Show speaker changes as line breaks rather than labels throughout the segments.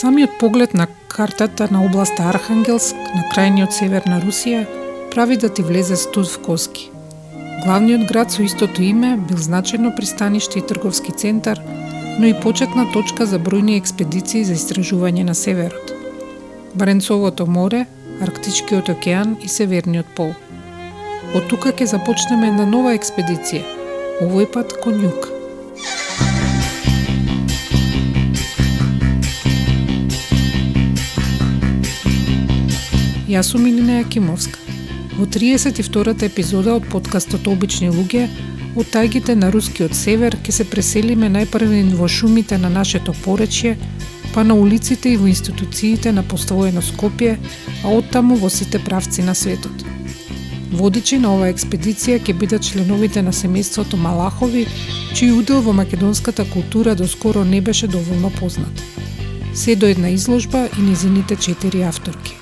Самиот поглед на картата на областа Архангелск на крајниот север на Русија прави да ти влезе студ в коски. Главниот град со истото име бил значено пристаниште и трговски центар, но и почетна точка за бројни експедиции за истражување на северот. Баренцовото море, Арктичкиот океан и Северниот пол. Од тука ќе започнеме една нова експедиција, овој пат кон југ. Јас сум Илина Јакимовска. Во 32-та епизода од подкастот Обични луѓе, од тајгите на рускиот север ќе се преселиме најпрвен во шумите на нашето поречје, па на улиците и во институциите на постојано Скопје, а оттаму во сите правци на светот. Водичи на оваа експедиција ќе бидат членовите на семејството Малахови, чиј удел во македонската култура доскоро не беше доволно познат. Се до една изложба и низините четири авторки.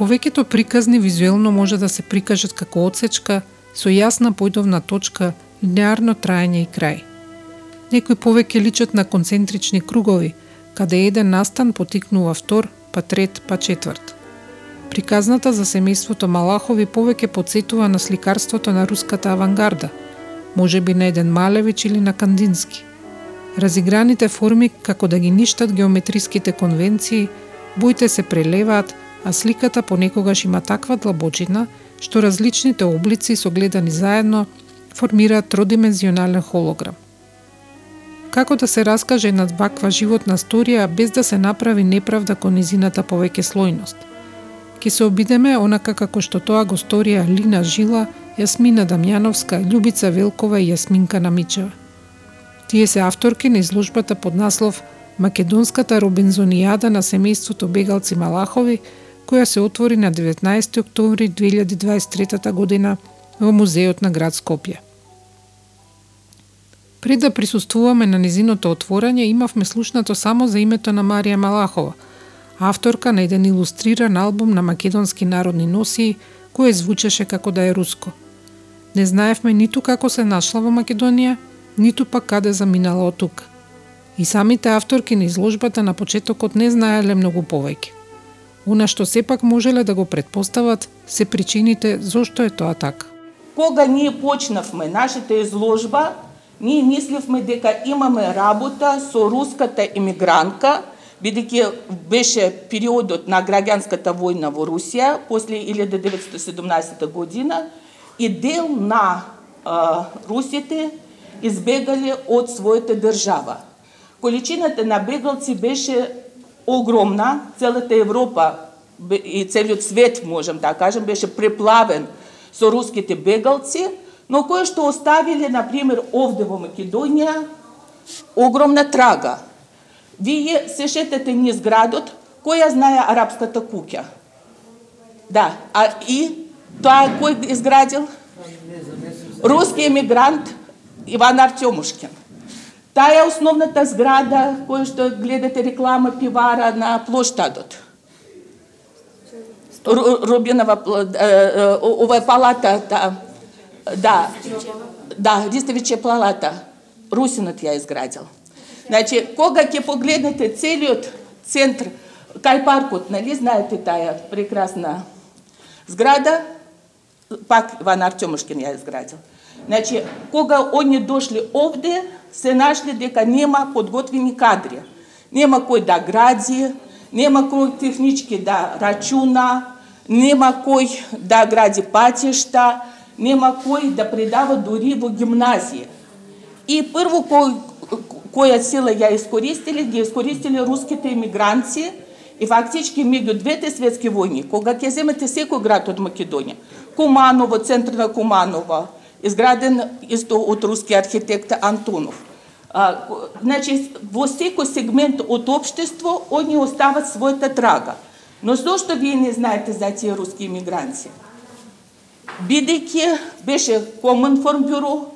Повеќето приказни визуелно може да се прикажат како одсечка со јасна појдовна точка, линеарно траење и крај. Некои повеќе личат на концентрични кругови, каде еден настан потикнува втор, па трет, па четврт. Приказната за семејството Малахови повеќе подсетува на сликарството на руската авангарда, може би на еден Малевич или на Кандински. Разиграните форми како да ги ништат геометриските конвенции, боите се прелеваат, а сликата понекогаш има таква длабочина што различните облици согледани заедно формираат тродимензионален холограм. Како да се раскаже една ваква животна сторија без да се направи неправда кон низината повеќе слојност? Ке се обидеме онака како што тоа го сторија Лина Жила, Јасмина Дамјановска, Љубица Велкова и Јасминка Намичева. Тие се авторки на изложбата под наслов Македонската робинзонијада на семејството бегалци Малахови, која се отвори на 19 октомври 2023 година во Музеот на град Скопје. Пред да присуствуваме на низиното отворање, имавме слушнато само за името на Марија Малахова, авторка на еден илустриран албум на македонски народни носии, кој звучеше како да е руско. Не знаевме ниту како се нашла во Македонија, ниту пак каде заминала од тука. И самите авторки на изложбата на почетокот не знаеле многу повеќе. Она што сепак можеле да го предпостават се причините зошто е тоа така.
Кога ние почнавме нашата изложба, ние мисливме дека имаме работа со руската емигрантка, бидејќи беше периодот на граѓанската војна во Русија после 1917 година и дел на а, русите избегали од својата држава. Количината на бегалци беше огромна, целата Европа и целиот свет, можем да кажем, беше преплавен со руските бегалци, но кои што оставиле, например, овде во Македонија, огромна трага. Вие се шетате низ градот, која знае арапската куќа? Да, а и тоа кој изградил? Руски емигрант Иван Артемушкин. Таа е основната зграда која што гледате реклама пивара на площадот. Рубинова, ова е палата, та да, да, Ристовиче палата. Русинот ја изградил. Значи, кога ќе погледнете целиот центр, кај паркот, нали, знаете таа прекрасна зграда, пак Ван Артемушкин ја изградил. Значи, кога они дошли овде, се нашли дека нема подготвени кадри. Нема кој да гради, нема кој технички да рачуна, нема кој да гради патишта, нема кој да предава дури во гимназија. И прво кој, која сила ја искористили, ги искористили руските емигранци и фактички меѓу двете светски војни, кога ќе земете секој град од Македонија, Куманово, центр на Куманово, изграден исто од руски архитект Антонов. А, значи, во секој сегмент од општество, они остават својата трага. Но зошто вие не знаете за тие руски имигранти? Бидејќи беше Коминформ бюро,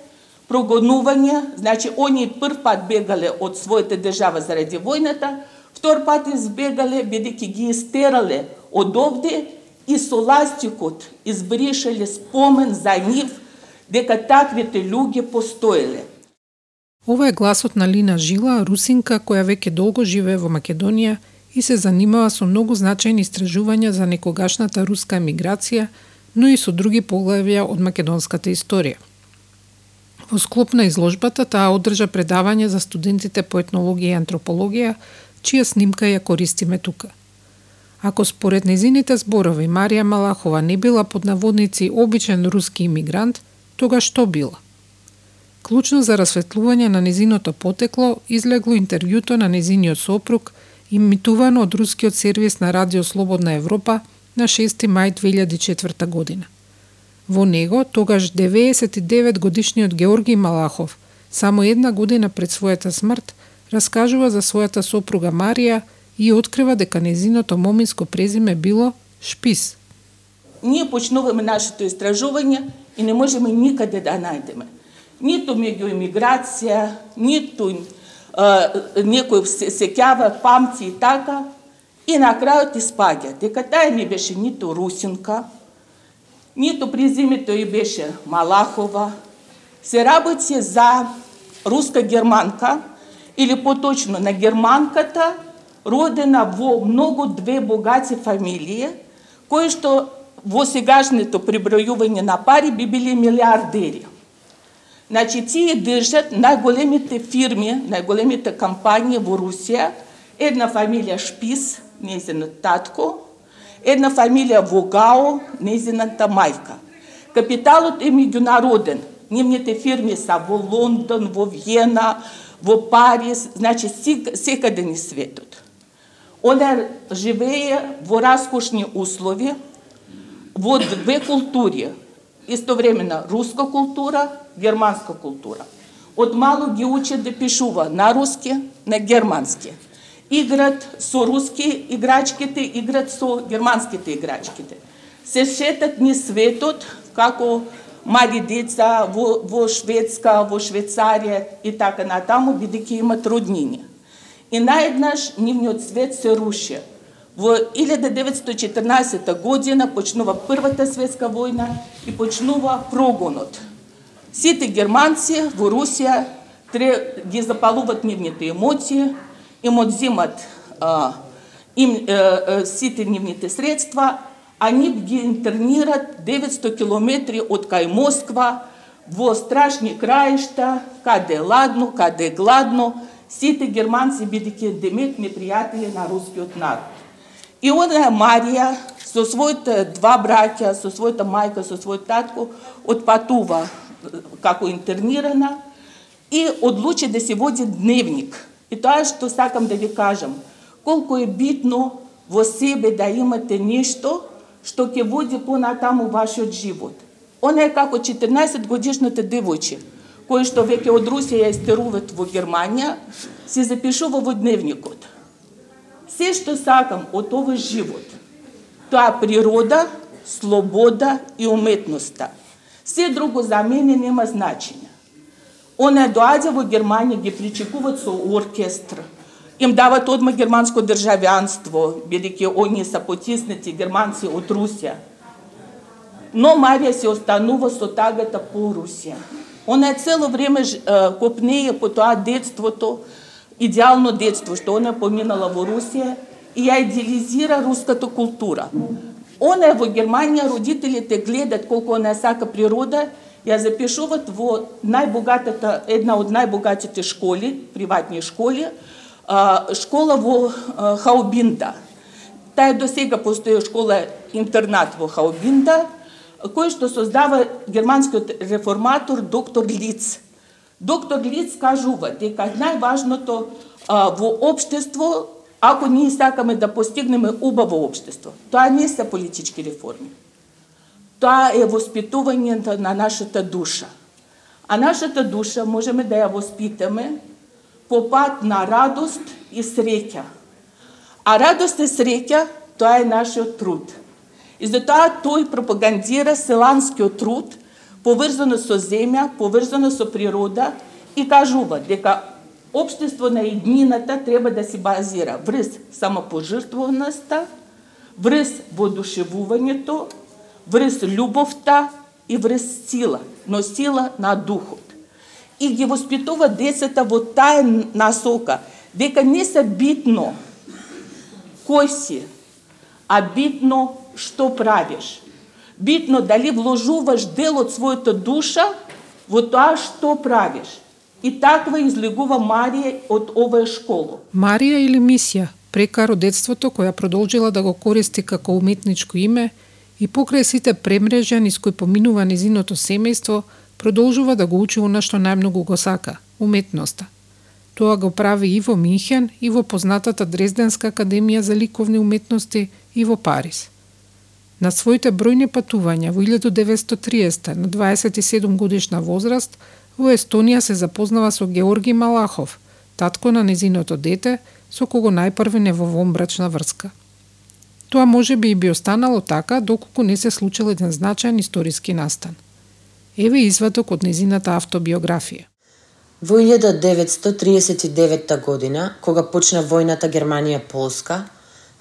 прогонување, значи они прв пат бегале од својата држава заради војната, втор пат избегале бидејќи ги истерале од овде и со ластикот избришале спомен за нив дека таквите луѓе постоеле.
Ова е гласот на Лина Жила, русинка која веќе долго живее во Македонија и се занимава со многу значајни истражувања за некогашната руска емиграција, но и со други поглавја од македонската историја. Во склоп на изложбата таа одржа предавање за студентите по етнологија и антропологија, чија снимка ја користиме тука. Ако според незините зборови Марија Малахова не била под наводници обичен руски имигрант, тога што била? Клучно за расветлување на незиното потекло излегло интервјуто на незиниот сопруг, имитувано од рускиот сервис на Радио Слободна Европа на 6 мај 2004 година. Во него, тогаш 99 годишниот Георги Малахов, само една година пред својата смрт, раскажува за својата сопруга Марија и открива дека незиното моминско презиме било Шпис.
Ние почнуваме нашето истражување и не можеме никаде да најдеме. Ниту меѓу емиграција, ниту некој се сеќава, памци и така, и на крајот испаѓа дека таа не беше ниту русинка, ниту презимето и беше Малахова, се работи за руска германка, или поточно на германката, родена во многу две богати фамилии, кои што во сегашното прибројување на пари би били милиардери. Значи, тие држат најголемите фирми, најголемите компании во Русија, една фамилија Шпис, незинот татко, една фамилија Вогао, незината мајка. Капиталот е меѓународен. Нивните фирми са во Лондон, во Виена, во Париз, значи секаде ни светот. Она живее во раскошни услови, во две култури, истовремено руска култура, германска култура. Од мало ги учат да пишува на руски, на германски. Играт со руски играчките, играт со германските играчките. Се шетат ни светот како мали деца во, во Шведска, во Швейцарија и така натаму, бидејќи имат роднини. И наеднаш нивниот свет се руши. Во 1914 година почнува Првата светска војна и почнува прогонот. Сите германци во Русија ги запалуваат нивните емоции, им одзимат а, им, а, сите нивните средства, а нив ги интернират 900 километри од кај Москва во страшни краишта, каде е ладно, каде е гладно, сите германци бидејќи демек непријатели на рускиот народ. И она Марија со своите два браќа, со својата мајка, со својот татко, отпатува како интернирана и одлучи да се води дневник. И тоа што сакам да ви кажам, колку е битно во себе да имате нешто што ќе води понатаму вашиот живот. Она е како 14 годишната девојче, кој што веќе од Русија ја истеруваат во Германија, се запишува во дневникот. Се што сакам од овој живот, тоа природа, слобода и уметноста. Се друго за мене нема значење. Она доаѓа во Германија, ги причекуваат со оркестр, им дават одма германско државјанство, бидејќи они са потиснати германци од Русија. Но Марија се останува со тагата по Русија. Она цело време копнее по тоа детството, идеално детство, што она поминала во Русија и ја идеализира руската култура. Она е во Германија, родителите гледат колку она сака природа, ја запишуваат во најбогатата, една од најбогатите школи, приватни школи, школа во Хаубинда. Таа до сега постои школа интернат во Хаубинда, кој што создава германскиот реформатор доктор Лиц Доктор Лиц кажува дека најважното а, во обштество, ако ние сакаме да постигнеме убаво обштество, тоа не се политички реформи. Тоа е воспитувањето на нашата душа. А нашата душа можеме да ја воспитаме по пат на радост и среќа. А радост и среќа, тоа е нашиот труд. И затоа тој пропагандира селанскиот труд, поврзано со земја, поврзано со природа и кажува дека Обштество на еднината треба да се базира врз самопожртвованоста, врз воодушевувањето, врз љубовта и врз сила, но сила на духот. И ги воспитува децата во таа насока, дека не се битно кој си, а битно што правиш. Битно дали вложуваш дел од својата душа во тоа што правиш. И таква излегува Марија од оваа школа.
Марија или Мисија, прекаро детството која продолжила да го користи како уметничко име и покрај сите премрежа низ кои поминува низиното семејство, продолжува да го учи она што најмногу го сака – уметноста. Тоа го прави и во Минхен, и во познатата Дрезденска академија за ликовни уметности, и во Париз. На своите бројни патувања во 1930 на 27 годишна возраст Во Естонија се запознава со Георги Малахов, татко на незиното дете, со кого најпрви не во вомбрачна врска. Тоа може би и би останало така доколку не се случил еден значаен историски настан. Еве извадок од незината автобиографија.
Во 1939 година, кога почна војната Германија-Полска,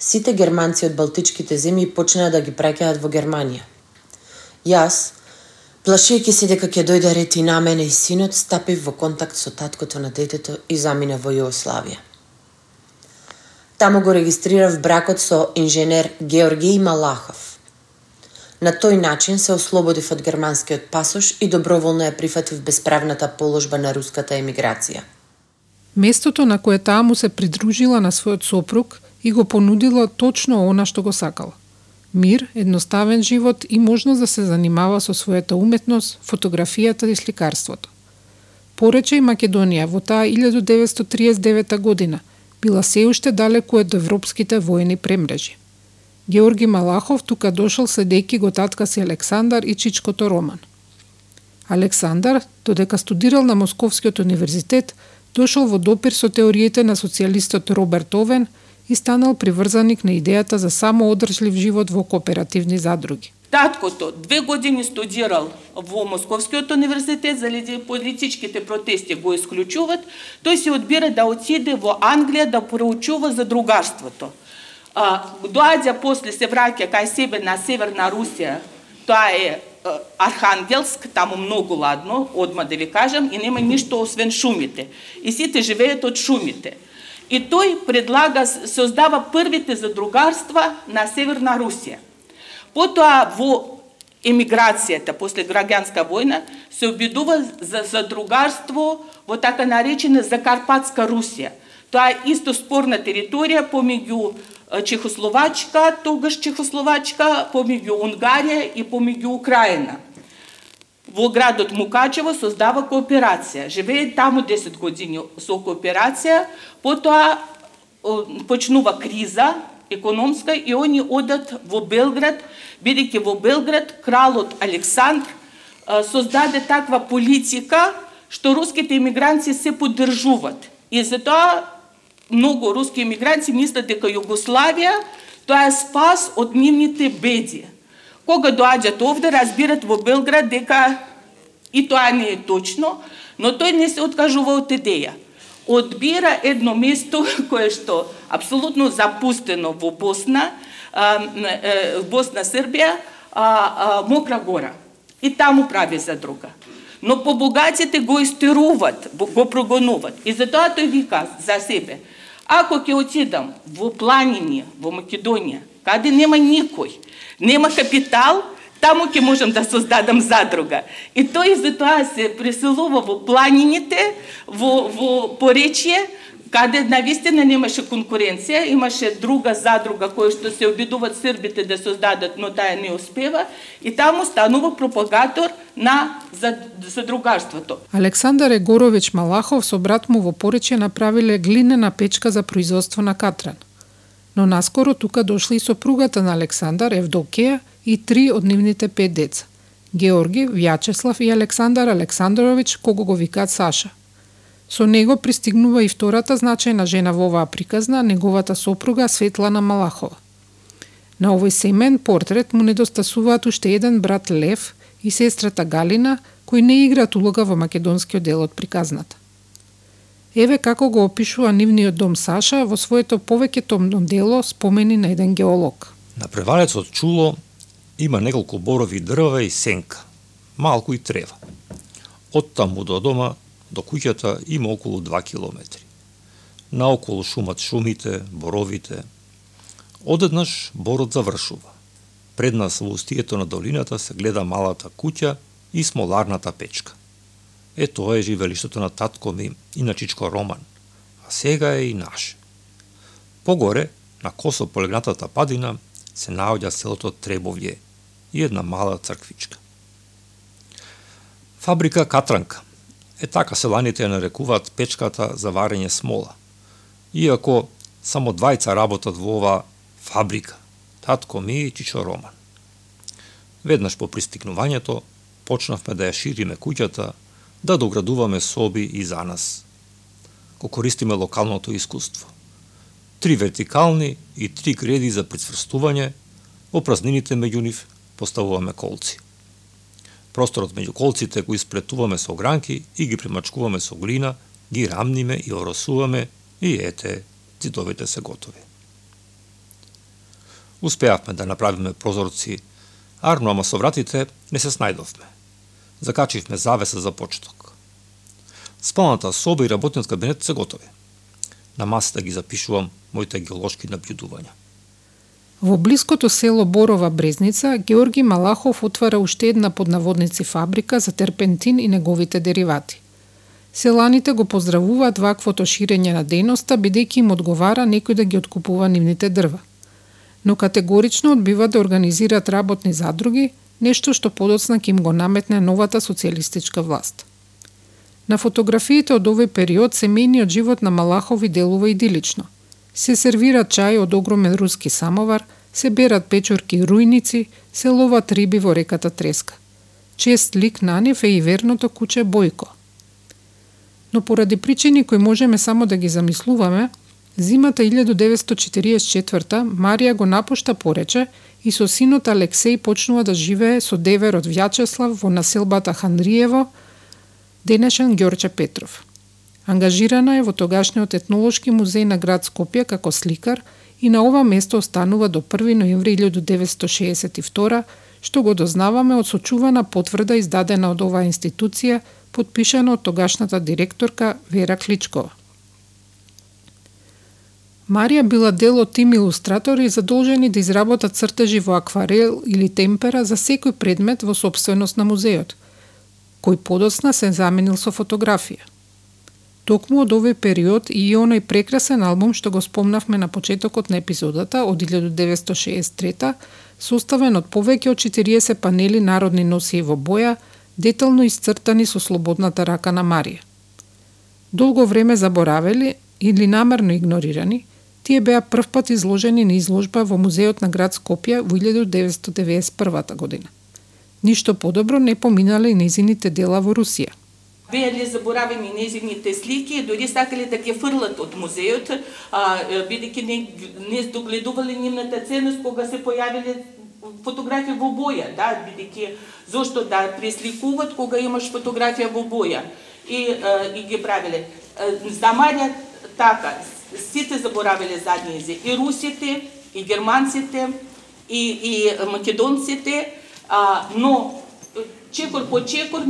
сите германци од Балтичките земји почнаа да ги праќаат во Германија. Јас, Плашејќи се дека ќе дојде ред и на мене и синот, стапив во контакт со таткото на детето и замина во Југославија. Таму го регистрирав бракот со инженер Георгиј Малахов. На тој начин се ослободив од германскиот пасош и доброволно ја прифатив безправната положба на руската емиграција.
Местото на кое таа му се придружила на својот сопруг и го понудила точно она што го сакала мир, едноставен живот и можност да се занимава со својата уметност, фотографијата и сликарството. Порече и Македонија во таа 1939 година била се уште далеку од европските војни премрежи. Георги Малахов тука дошол следејќи го татка си Александар и чичкото Роман. Александар, додека студирал на Московскиот универзитет, дошол во допир со теориите на социјалистот Роберт Овен – и станал приврзаник на идејата за самоодржлив живот во кооперативни задруги.
Таткото две години студирал во Московскиот универзитет, заради политичките протести го исклучуват, тој се одбира да отиде во Англија да проучува за другарството. А, доаѓа после се враќа кај себе на Северна Русија, тоа е Архангелск, таму многу ладно, одма да ви кажам, и нема ништо освен шумите. И сите живеат од шумите. И тој предлага, создава првите задругарства на Северна Русија. Потоа во емиграцијата после граѓанска војна се обидува за задругарство во така наречена Закарпатска Русија. Тоа е исто спорна територија помеѓу Чехословачка, тогаш Чехословачка, помеѓу Унгарија и помеѓу Украина во градот Мукачево создава кооперација. Живее таму 10 години со кооперација, потоа почнува криза економска и они одат во Белград, бидејќи во Белград кралот Александр создаде таква политика што руските емигранци се поддржуваат. И затоа многу руски емигранци мислат дека Југославија тоа е спас од нивните беди. Кога доаѓат овде, разбират во Белград дека и тоа не е точно, но тој не се откажува од идеја. Одбира едно место кое што апсолутно запустено во Босна, Босна Србија, Мокра гора. И таму прави задруга. Но побогатите го истеруват, го прогонуват. И затоа тој вика за себе, ако ќе отидам во планини, во Македонија, каде нема никој, нема капитал, таму ќе можам да создадам задруга. И тој затоа се преселува во планините, во, во поречие, каде навистина немаше конкуренција, имаше друга задруга која што се обидуваат србите да создадат, но таа не успева и таму станува пропагатор на задругарството.
Александар Егорович Малахов со брат му во Порече направиле глинена печка за производство на катран но наскоро тука дошли и сопругата на Александар, Евдокија, и три од нивните пет деца. Георги, Вјачеслав и Александар Александрович, кого го викаат Саша. Со него пристигнува и втората значајна жена во оваа приказна, неговата сопруга Светлана Малахова. На овој семен портрет му недостасуваат уште еден брат Лев и сестрата Галина, кои не играат улога во македонскиот дел од приказната. Еве како го опишува нивниот дом Саша во своето повеќе томно дело спомени на еден геолог.
На превалецот Чуло има неколку борови дрва и сенка, малку и трева. Од таму до дома, до куќата има околу 2 километри. Наоколу шумат шумите, боровите. Одеднаш борот завршува. Пред нас во устието на долината се гледа малата куќа и смоларната печка. Е, тоа е живелиштето на татко ми и на Чичко Роман, а сега е и наше. Погоре, на косо полегнатата падина, се наоѓа селото Требовје и една мала црквичка. Фабрика Катранка. Е така селаните ја нарекуваат печката за варење смола. Иако само двајца работат во ова фабрика, татко ми и Чичо Роман. Веднаш по пристигнувањето, почнавме да ја шириме куќата да доградуваме соби и за нас. Ко користиме локалното искуство. Три вертикални и три греди за прицврстување, во празнините меѓу нив поставуваме колци. Просторот меѓу колците го испретуваме со гранки, и ги примачкуваме со глина, ги рамниме и оросуваме и ете, цидовите се готови. Успеавме да направиме прозорци, арно ама со вратите не се снајдовме закачивме завеса за почеток. Спалната соба и работниот кабинет се готови. На масата ги запишувам моите геолошки набљудувања.
Во блиското село Борова Брезница, Георги Малахов отвара уште една поднаводници фабрика за терпентин и неговите деривати. Селаните го поздравуваат ваквото ширење на дејноста, бидејќи им одговара некој да ги откупува нивните дрва. Но категорично одбива да организираат работни задруги, нешто што подоцна им го наметне новата социјалистичка власт. На фотографиите од овој период семејниот живот на Малахови делува идилично. Се сервира чај од огромен руски самовар, се берат печорки и рујници, се ловат риби во реката Треска. Чест лик на нив е и верното куче Бојко. Но поради причини кои можеме само да ги замислуваме, зимата 1944 Марија го напушта порече и со синот Алексеј почнува да живее со деверот Вјачеслав во населбата Хандриево, денешен Ѓорче Петров. Ангажирана е во тогашниот етнолошки музеј на град Скопје како сликар и на ова место останува до 1 ноември 1962 што го дознаваме од сочувана потврда издадена од оваа институција, подпишана од тогашната директорка Вера Кличкова. Марија била дел од тим илустратори задолжени да изработат цртежи во акварел или темпера за секој предмет во собственост на музеот, кој подоцна се заменил со фотографија. Токму од овој период и онај прекрасен албум што го спомнавме на почетокот на епизодата од 1963 составен од повеќе од 40 панели народни носии во боја, детално исцртани со слободната рака на Марија. Долго време заборавели или намерно игнорирани, Тие беа првпат изложени на изложба во музеот на град Скопје во 1991 година. Ништо подобро не поминале и незините дела во Русија.
Беале заборавени незините слики, дори сакале да ги фрлат од музеот, а, бидејќи не, не догледувале нивната ценност кога се појавиле фотографија во боја, да, бидејќи зошто да пресликуваат кога имаш фотографија во боја и, а, и ги правеле. За Марија така, сите заборавиле заднизи, и русите, и германците, и, и македонците, а, но чекор по чекор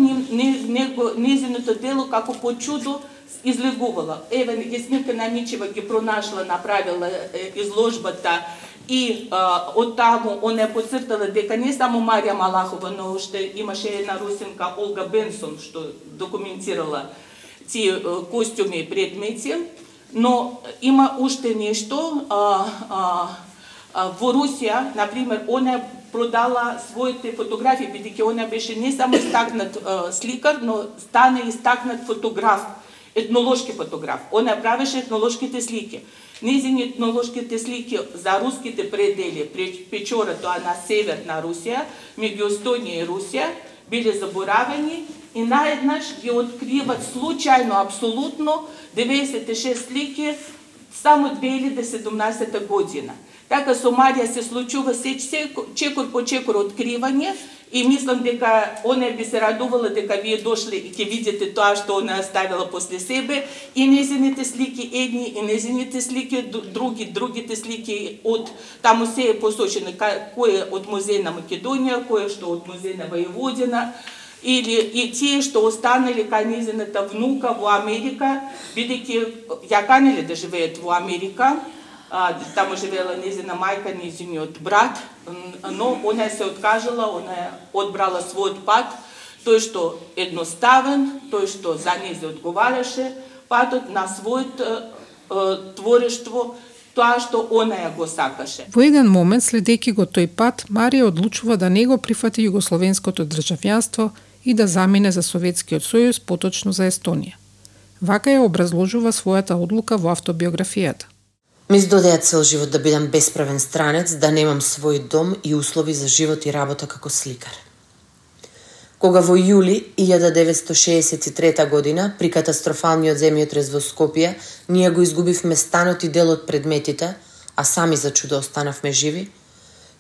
незиното дело како по чудо излегувала. Еве Гесминка Намичева ги пронашла, направила изложбата и а, од таму она е поцртала дека не само Марија Малахова, но уште имаше една русинка Олга Бенсон што документирала тие костюми и предмети. Но има уште нешто, а, а, а, во Русија, например, она продала своите фотографии, бидејќи она беше не само истакнат сликар, но стана истакнат фотограф, етнолошки фотограф. Она правеше етнолошките слики. Незини етнолошките слики за руските предели, Печора, тоа на север на Русија, меѓу Естонија и Русија, биле заборавени и наеднаш ги откриват случајно, апсолутно, 96 слики само 2017 година. Така со Марија се случува се, чекор по чекор откривање и мислам дека она би се радувала дека вие дошле и ќе видите тоа што она оставила после себе и незините слики едни и незините слики други, другите слики од таму се е посочено кој е од музеј на Македонија, кој е што од музеј на или и тие што останали кај незината внука во Америка, бидејќи ја канеле да живеат во Америка, таму живеела незина мајка, незиниот брат, но она се откажала, она одбрала својот пат, тој што едноставен, тој што за незе одговараше, патот на својот творештво, тоа што она ја го сакаше.
Во еден момент, следејќи го тој пат, Марија одлучува да не го прифати југословенското државјанство и да замине за Советскиот сојуз, поточно за Естонија. Вака ја образложува својата одлука во автобиографијата.
Ми здодеа цел живот да бидам бесправен странец, да немам свој дом и услови за живот и работа како сликар. Кога во јули 1963 година, при катастрофалниот земјотрес во Скопје, ние го изгубивме станот и дел од предметите, а сами за чудо останавме живи,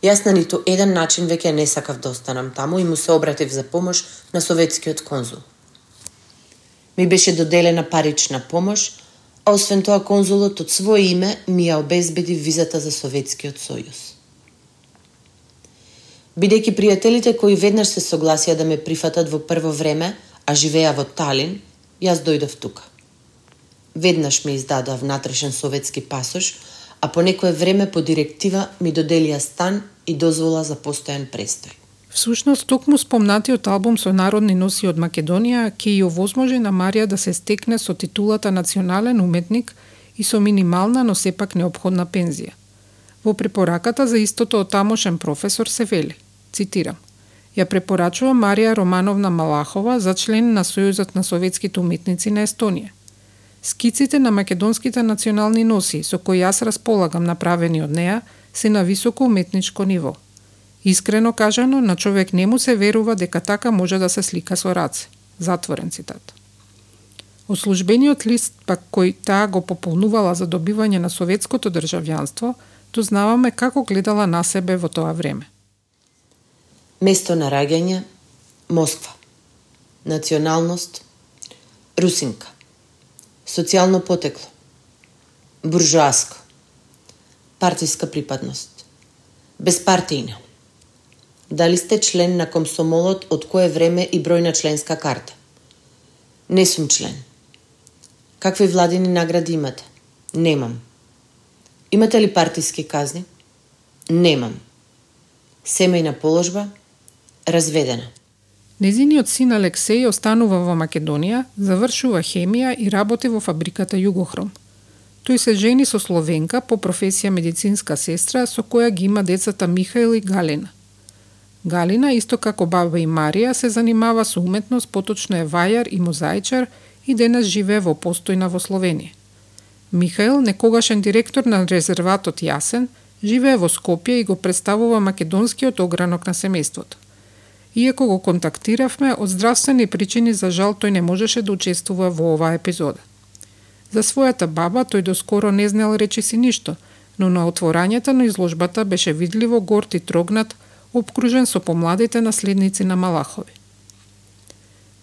јас на ниту еден начин веќе не сакав да останам таму и му се обратив за помош на советскиот конзул. Ми беше доделена парична помош, а освен тоа конзулот од свое име ми ја обезбеди визата за Советскиот сојуз. Бидејќи пријателите кои веднаш се согласија да ме прифатат во прво време, а живеа во Талин, јас дојдов тука. Веднаш ми издадоа внатрешен советски пасош, а по некое време по директива ми доделија стан и дозвола за постојан престој.
Всушност, токму спомнатиот албум со народни носи од Македонија ќе ја овозможи на Марија да се стекне со титулата национален уметник и со минимална, но сепак необходна пензија. Во препораката за истото од тамошен професор се вели, цитирам, ја препорачува Марија Романовна Малахова за член на Сојузот на советските уметници на Естонија. Скиците на македонските национални носи со кои јас располагам направени од неа се на високо уметничко ниво – Искрено кажано, на човек не му се верува дека така може да се слика со раце. Затворен цитат. Ослужбениот лист, пак кој таа го пополнувала за добивање на советското државјанство, дознаваме како гледала на себе во тоа време.
Место на раѓање Москва. Националност Русинка. Социјално потекло буржуаско. Партиска припадност. Безпартијна. Дали сте член на комсомолот од кое време и број на членска карта? Не сум член. Какви владини награди имате? Немам. Имате ли партиски казни? Немам. Семејна положба? Разведена.
Незиниот син Алексеј останува во Македонија, завршува хемија и работи во фабриката Југохром. Тој се жени со Словенка по професија медицинска сестра со која ги има децата Михаил и Галена. Галина, исто како баба и Марија, се занимава со уметност, поточно е вајар и мозаичар и денес живее во постојна во Словенија. Михаил, некогашен директор на резерватот Јасен, живее во Скопје и го представува македонскиот огранок на семејството. Иако го контактиравме, од здравствени причини за жал тој не можеше да учествува во оваа епизода. За својата баба тој доскоро не знаел речи си ништо, но на отворањето на изложбата беше видливо горд и трогнат обкружен со помладите наследници на Малахови.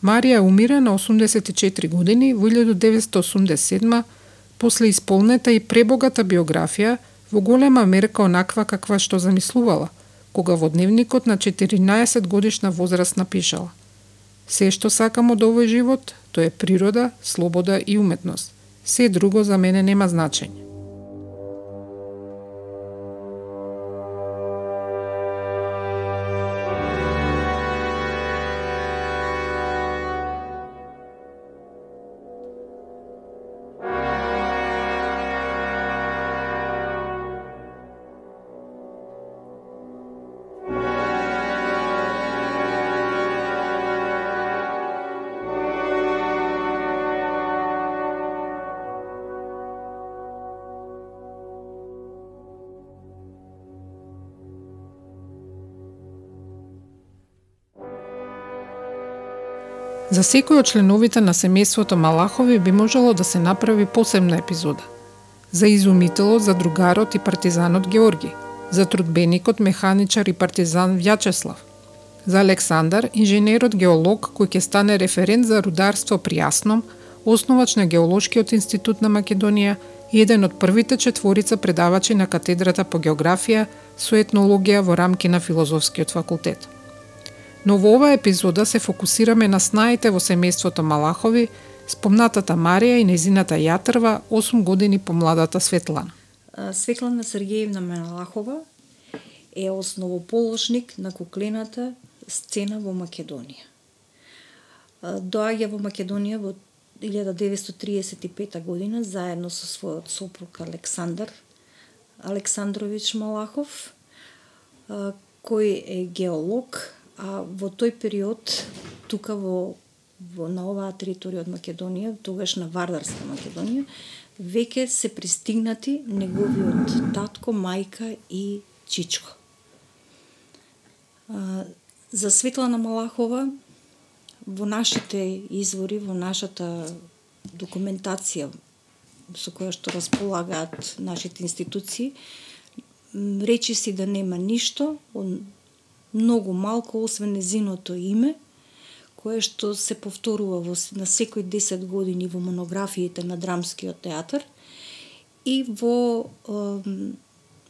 Марија умира на 84 години во 1987 после исполнета и пребогата биографија во голема мерка онаква каква што замислувала, кога во дневникот на 14 годишна возраст напишала Се што сакам од овој живот, тоа е природа, слобода и уметност. Се друго за мене нема значење. За секој од членовите на семејството Малахови би можело да се направи посебна епизода. за изумителот, за другарот и партизанот Георги, за трудбеникот, механичар и партизан Вјачеслав, за Александар, инженерот геолог кој ќе стане референт за рударство при Јасном, основач на Геолошкиот институт на Македонија и еден од првите четворица предавачи на катедрата по географија со етнологија во рамки на филозофскиот факултет. Но во оваа епизода се фокусираме на снаите во семејството Малахови, спомнатата Марија и незината јатрва 8 години помладата Светлана.
Светлана Сергеевна Малахова е основоположник на куклената сцена во Македонија. Доаѓа во Македонија во 1935 година заедно со својот сопруг Александар Александрович Малахов, кој е геолог, а во тој период тука во, во на оваа територија од Македонија, тогаш на Вардарска Македонија, веќе се пристигнати неговиот татко, мајка и чичко. За Светлана Малахова во нашите извори, во нашата документација со која што располагаат нашите институции, речи си да нема ништо, многу малку освен незиното име, кое што се повторува во, на секој 10 години во монографиите на Драмскиот театар и во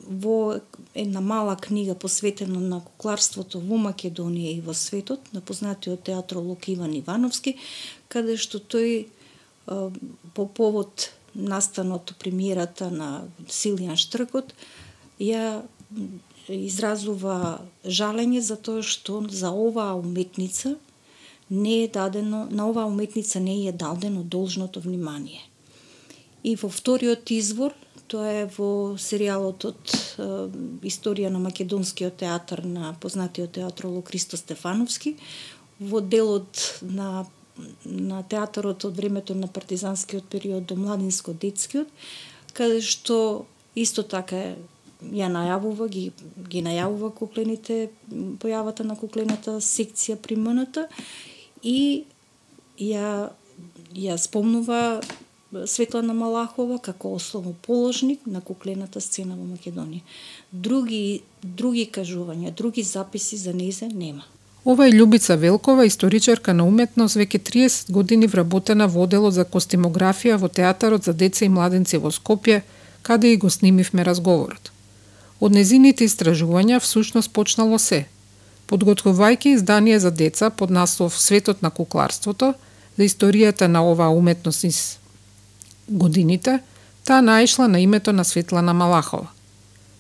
во една мала книга посветена на кукларството во Македонија и во светот, на познатиот театролог Иван Ивановски, каде што тој по повод настаното премиерата на Силијан Штркот, ја изразува жалење за тоа што за оваа уметница не е дадено, на оваа уметница не е дадено должното внимание. И во вториот извор, Тоа е во серијалот од е, Историја на македонскиот театар на познатиот театролог Кристо Стефановски, во делот на на театарот од времето на партизанскиот период до младинско-детскиот, каде што исто така ја најавува, ги, ги најавува куклените, појавата на куклената секција при МНТ и ја ја спомнува Светлана Малахова како основоположник на куклената сцена во Македонија. Други други кажувања, други записи за незе нема.
Ова е Љубица Велкова, историчарка на уметност, веќе 30 години вработена во оделот за костимографија во театарот за деца и младенци во Скопје, каде и го снимивме разговорот. Од незините истражувања всушност почнало се. Подготвувајќи издание за деца под наслов Светот на кукларството, за историјата на оваа уметност из годините, таа наишла на името на Светлана Малахова.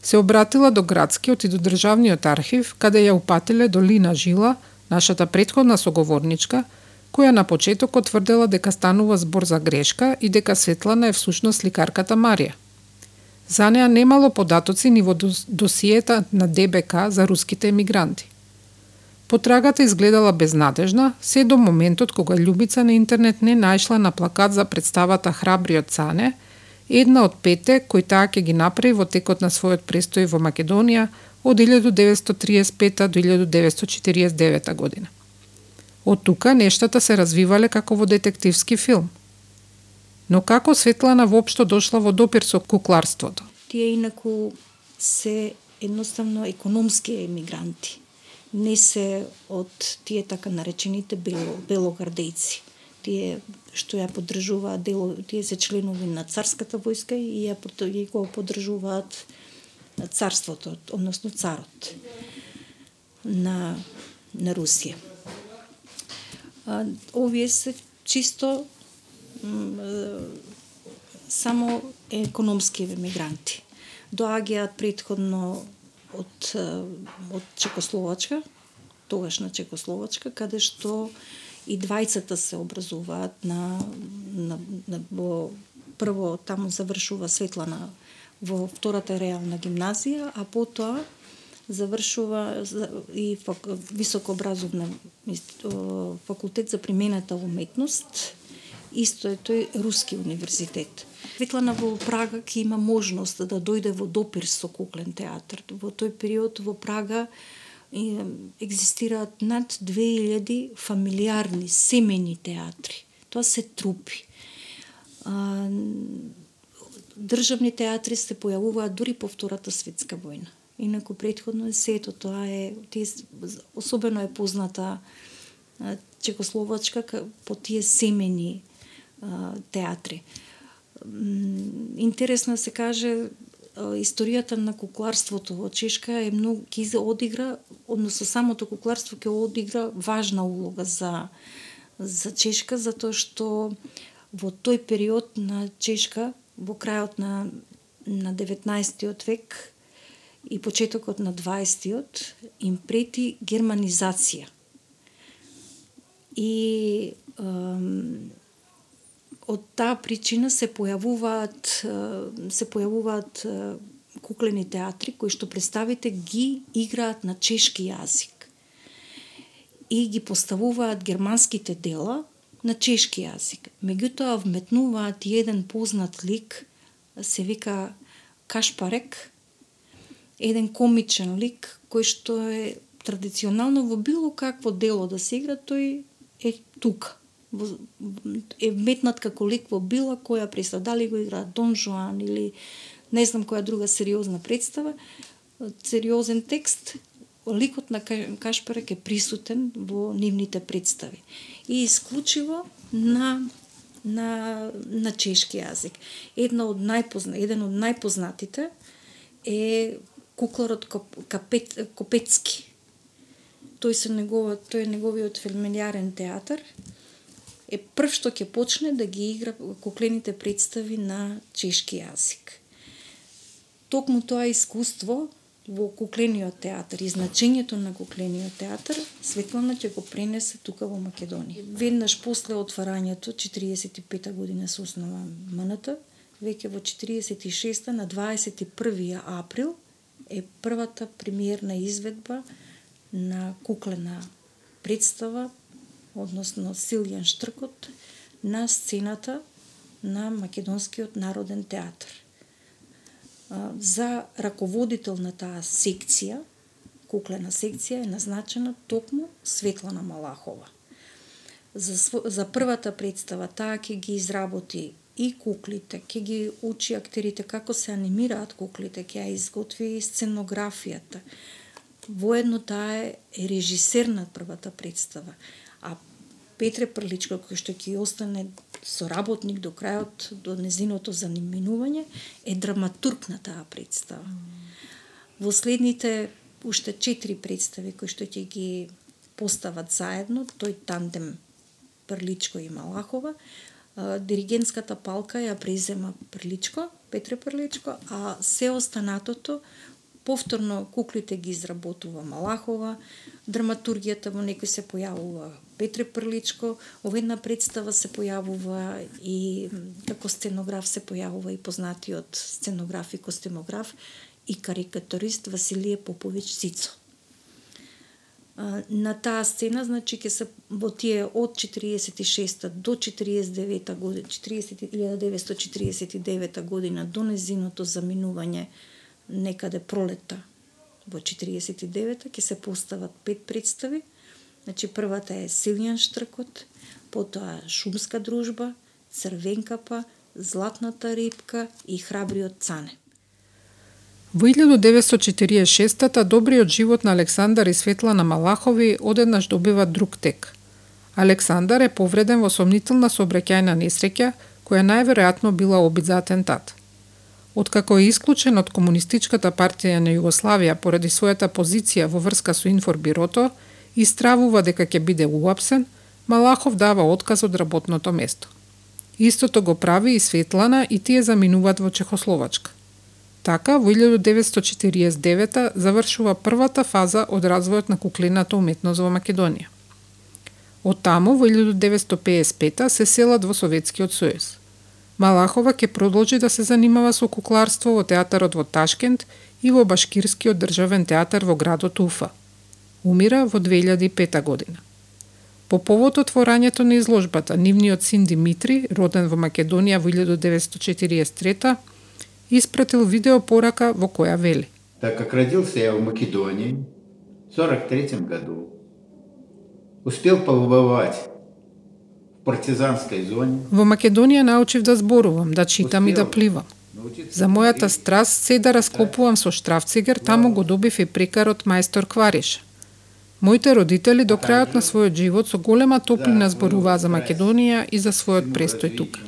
Се обратила до градскиот и до државниот архив, каде ја упатиле до Лина Жила, нашата предходна соговорничка, која на почетокот тврдела дека станува збор за грешка и дека Светлана е всушност ликарката Марија. За неа немало податоци ни во досиета на ДБК за руските емигранти. Потрагата изгледала безнадежна, се до моментот кога Љубица на интернет не најшла на плакат за представата Храбриот Цане, една од пете кои таа ќе ги направи во текот на својот престој во Македонија од 1935 до 1949 година. Од тука нештата се развивале како во детективски филм. Но како Светлана воопшто дошла во допир со кукларството?
Тие инаку се едноставно економски емигранти не се од тие така наречените бело, белогардејци. Тие што ја поддржуваат дело, тие се членови на царската војска и ја ја го поддржуваат царството, односно царот на на Русија. А, овие се чисто само економски мигранти. Доаѓаат предходно од, од Чекословачка, тогашна Чекословачка, каде што и двајцата се образуваат на, на, на во прво таму завршува Светлана во втората реална гимназија, а потоа завршува и високообразовна факултет за примената уметност, исто е тој руски универзитет. Светлана во Прага ќе има можност да дојде во допир со куклен театар. Во тој период во Прага екзистираат над 2000 фамилиарни, семени театри. Тоа се трупи. државни театри се појавуваат дури по Втората светска војна. Инаку предходно е сето тоа е особено е позната Чекословачка по тие семени театри. Интересно се каже историјата на кукларството во Чешка е многу ќе одигра, односно самото кукларство ќе одигра важна улога за за Чешка затоа што во тој период на Чешка во крајот на на 19 век и почетокот на 20-тиот им прети германизација. И од таа причина се појавуваат се појавуваат куклени театри кои што представите ги играат на чешки јазик и ги поставуваат германските дела на чешки јазик. Меѓутоа вметнуваат и еден познат лик, се вика Кашпарек, еден комичен лик кој што е традиционално во било какво дело да се игра, тој е тука е метнат како лик во била која представа, дали го игра Дон Жуан или не знам која друга сериозна представа, сериозен текст, ликот на Кашперек е присутен во нивните представи. И исклучиво на на на чешки јазик. Една од најпозна, еден од најпознатите е кукларот Капет, Копецки. Тој се негова, тој е неговиот фамилиарен театар е прв што ќе почне да ги игра куклените представи на чешки јазик. Токму тоа искуство во куклениот театар и значењето на куклениот театар Светлана ќе го пренесе тука во Македонија. Веднаш после отварањето 45 година се основа МНТ, веќе во 46 на 21 април е првата премиерна изведба на куклена представа односно Силјан Штркот, на сцената на Македонскиот народен театар. За раководител на таа секција, куклена секција, е назначена токму Светлана Малахова. За, за првата представа таа ќе ги изработи и куклите, ќе ги учи актерите како се анимираат куклите, ќе ја изготви и сценографијата. Воедно таа е режисер на првата представа. Петре Прличко, кој што ќе остане соработник до крајот, до незиното заниминување, е драматург на таа представа. Во следните уште четири представи кои што ќе ги постават заедно, тој тандем Прличко и Малахова, диригентската палка ја презема Прличко, Петре Прличко, а се останатото повторно куклите ги изработува Малахова, драматургијата во некој се појавува Петре Прличко, во една представа се појавува и како сценограф се појавува и познатиот сценограф и костемограф и карикатурист Василие Попович Сицо. На таа сцена, значи, ќе се во тие од 46 до 49 година, 1949 година до незиното заминување некаде пролета во 49-та ќе се постават пет представи. Значи првата е Силјан Штркот, потоа Шумска дружба, Црвенкапа, Златната рибка и Храбриот цане.
Во 1946-та добриот живот на Александар и Светлана Малахови одеднаш добива друг тек. Александар е повреден во сомнителна сообраќајна несреќа, која најверојатно била обид за атентат. Откако е исклучен од Комунистичката партија на Југославија поради својата позиција во врска со Информбирото и стравува дека ќе биде уапсен, Малахов дава отказ од работното место. Истото го прави и Светлана и тие заминуваат во Чехословачка. Така, во 1949 завршува првата фаза од развојот на куклената уметност во Македонија. Од таму, во 1955 се селат во Советскиот сојуз. Малахова ќе продолжи да се занимава со кукларство во театарот во Ташкент и во Башкирскиот државен театар во градот Уфа. Умира во 2005 година. По повод отворањето на изложбата, нивниот син Димитри, роден во Македонија во 1943 испратил видео порака во која вели.
Так как родился я в Македонии в 43 году, успел па побывать
партизанскај зони. Во Македонија научив да зборувам, да читам и да пливам. За мојата страст се да раскопувам со штрафцигер, таму го добив и прекарот мајстор Квариш. Моите родители до крајот на својот живот со голема топлина зборуваа за Македонија и за својот престој тука.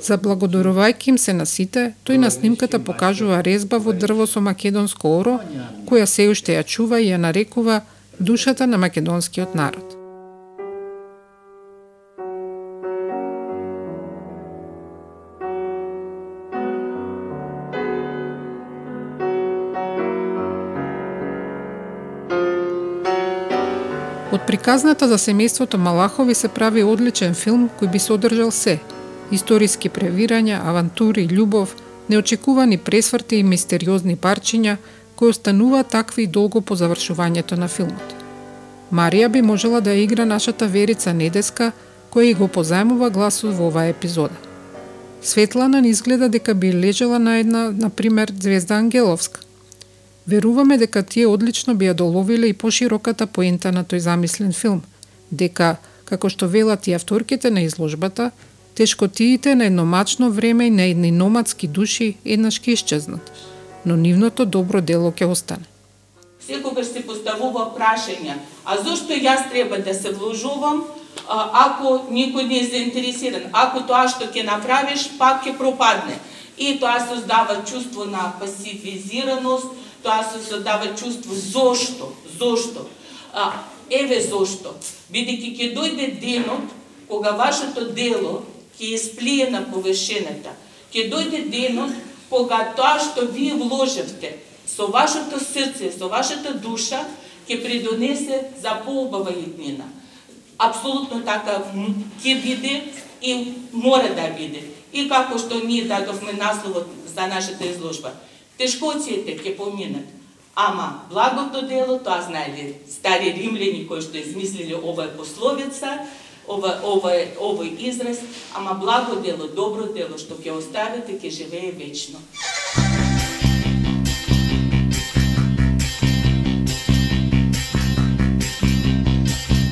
За благодарувајќи им се на сите, тој на снимката покажува резба во дрво со македонско оро, која се уште ја чува и ја нарекува душата на македонскиот народ. Од приказната за семејството Малахови се прави одличен филм кој би содржал се – историски превирања, авантури, љубов, неочекувани пресврти и мистериозни парчиња кои остануваат такви долго по завршувањето на филмот. Марија би можела да игра нашата Верица Недеска, која и го позајмува гласот во оваа епизода. Светлана не изгледа дека би лежела на една, на пример, Звезда Ангеловска. Веруваме дека тие одлично би ја доловиле и пошироката поента на тој замислен филм, дека, како што велат и авторките на изложбата, тешкотиите на едномачно време и на едни номадски души еднаш ќе исчезнат, но нивното добро дело ќе остане.
Секогаш се поставува прашање, а зошто јас треба да се вложувам ако никој не е заинтересиран, ако тоа што ќе направиш пак ќе пропадне. И тоа создава чувство на пасивизираност, тоа се создава чувство зошто, зошто. А, еве зошто. Бидејќи ќе дојде денот кога вашето дело ќе исплие на повешената. Ќе дојде денот кога тоа што вие вложевте со вашето срце, со вашата душа, ќе придонесе за поубава иднина. Апсолутно така ќе биде и мора да биде. И како што ние дадовме насловот за нашата изложба – Тешкоците ќе поминат, ама благото дело, тоа знаеле стари римляни кои што измислили оваа пословица, ова, ова, овој израз, ама благо дело, добро дело што ќе оставите, ќе живее вечно.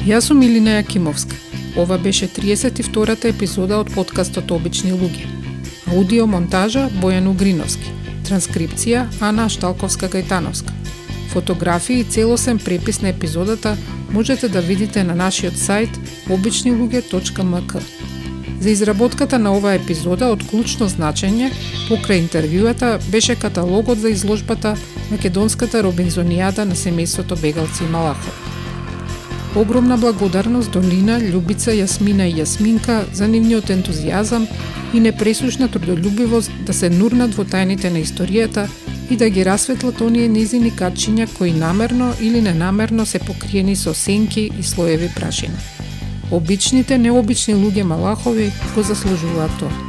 Јас сум Илина Јакимовска. Ова беше 32-та епизода од подкастот Обични луѓе. Аудио монтажа Бојан Угриновски. Транскрипција Ана Шталковска-Гајтановска. Фотографии и целосен препис на епизодата можете да видите на нашиот сајт обичнилуѓе.мк. За изработката на оваа епизода од клучно значење покрај интервјуата беше каталогот за изложбата Македонската робинзонијада на семејството бегалци и Малахов. Огромна благодарност до Лина, Љубица, Јасмина и Јасминка за нивниот ентузијазам и непресушна трудолюбивост да се нурнат во тајните на историјата и да ги расветлат оние низини качиња кои намерно или ненамерно се покриени со сенки и слоеви прашина. Обичните необични луѓе Малахови го заслужуваат тоа.